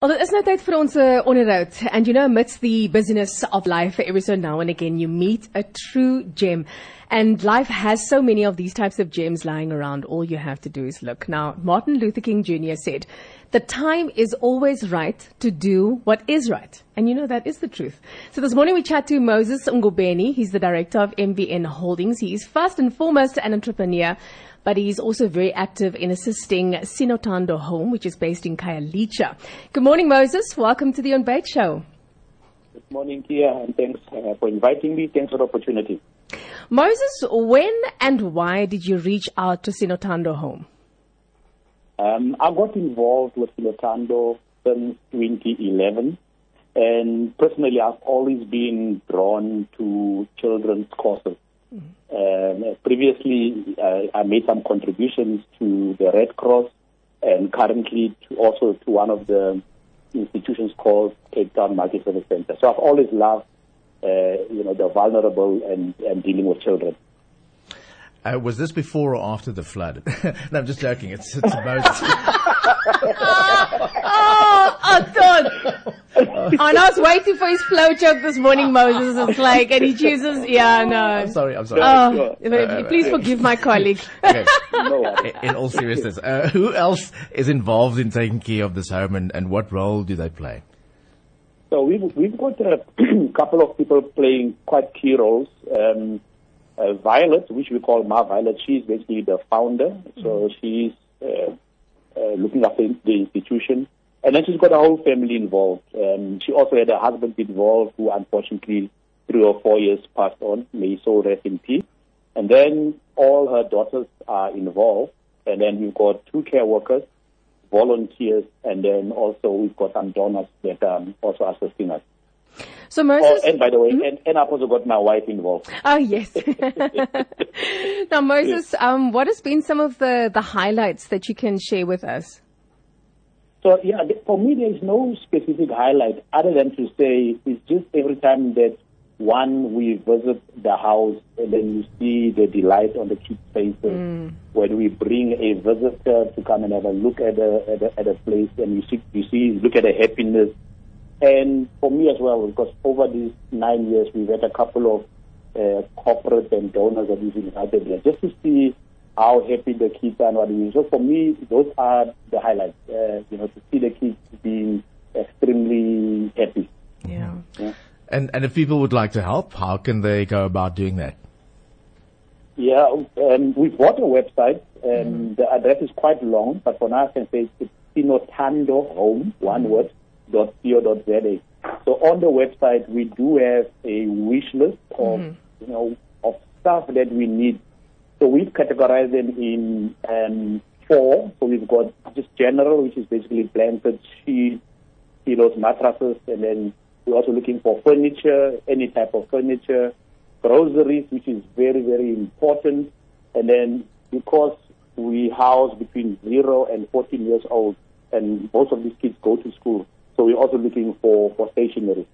Well, dit is nou tyd vir ons uh, onderhoud. And you know, amidst the busyness of life, every so now and again, you meet a true gem. And life has so many of these types of gems lying around. All you have to do is look. Now, Martin Luther King Jr. said, the time is always right to do what is right. And you know, that is the truth. So this morning we chat to Moses Ngobeni. He's the director of MBN Holdings. He is first and foremost an entrepreneur but he's also very active in assisting Sinothando Home, which is based in Khayelitsha. Good morning, Moses. Welcome to the On Bait Show. Good morning, Kia, and thanks uh, for inviting me. Thanks for the opportunity. Moses, when and why did you reach out to Sinothando Home? Um, I got involved with Sinothando since 2011. And personally, I've always been drawn to children's causes. Mm-hmm. Um, previously, uh, I made some contributions to the Red Cross and currently to also to one of the institutions called Cape Town Multi Service Center. So I've always loved, uh, you know, the vulnerable and, and dealing with children. Uh, was this before or after the flood? no, I'm just joking. It's, it's about. oh, oh, God. Oh, I was waiting for his flow joke this morning, Moses. It's like, and he chooses, yeah, no. I'm sorry, I'm sorry. Oh, uh, please forgive my colleague. Okay. In all seriousness, uh, who else is involved in taking care of this home and, and what role do they play? So we've, we've got a couple of people playing quite key roles. Um, uh, Violet, which we call Ma Violet, she's basically the founder. So she's uh, uh, looking after the institution. And then she's got a whole family involved. Um, she also had a husband involved who unfortunately three or four years passed on. May he so rest in peace. And then all her daughters are involved. And then we've got two care workers, volunteers, and then also we've got some donors that are also assisting us. So Moses, oh, and by the way, mm-hmm. and, and I've also got my wife involved. Oh yes. now Moses, um, what has been some of the the highlights that you can share with us? So yeah, for me there is no specific highlight other than to say it's just every time that one we visit the house and then you see the delight on the kids' faces mm. when we bring a visitor to come and have a look at a at a, at a place and you see you see look at the happiness and for me as well, because over these nine years, we've had a couple of uh, corporate and donors that we've invited here just to see how happy the kids are and what we So for me, those are the highlights, uh, you know, to see the kids being extremely happy. Yeah. yeah. And, and if people would like to help, how can they go about doing that? Yeah, um, we've got a website, and mm. the address is quite long, but for now I can say it's Sinothando Home, one mm. word, www.co.za. So on the website, we do have a wish list of, mm-hmm. you know, of stuff that we need. So we've categorized them in um, four. So we've got just general, which is basically blankets, sheets, pillows, mattresses, and then we're also looking for furniture, any type of furniture, groceries, which is very, very important. And then because we house between zero and 14 years old, and most of these kids go to school, so we're also looking for, for stationery.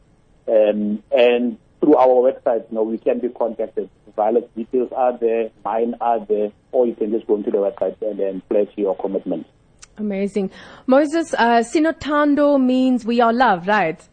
Um, and through our website, you know, we can be contacted. Violet's details are there, mine are there, or you can just go into the website and then pledge your commitment. Amazing. Moses, uh, Sinothando means we are love, right?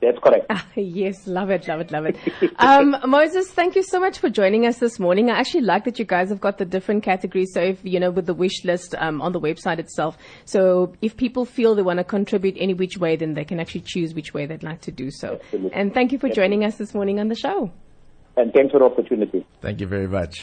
That's correct. Ah, yes, love it, love it, love it. um, Moses, thank you so much for joining us this morning. I actually like that you guys have got the different categories. So if, you know, with the wish list um, on the website itself. So if people feel they want to contribute any which way, then they can actually choose which way they'd like to do so. Absolutely. And thank you for joining us this morning on the show. And thanks for the opportunity. Thank you very much.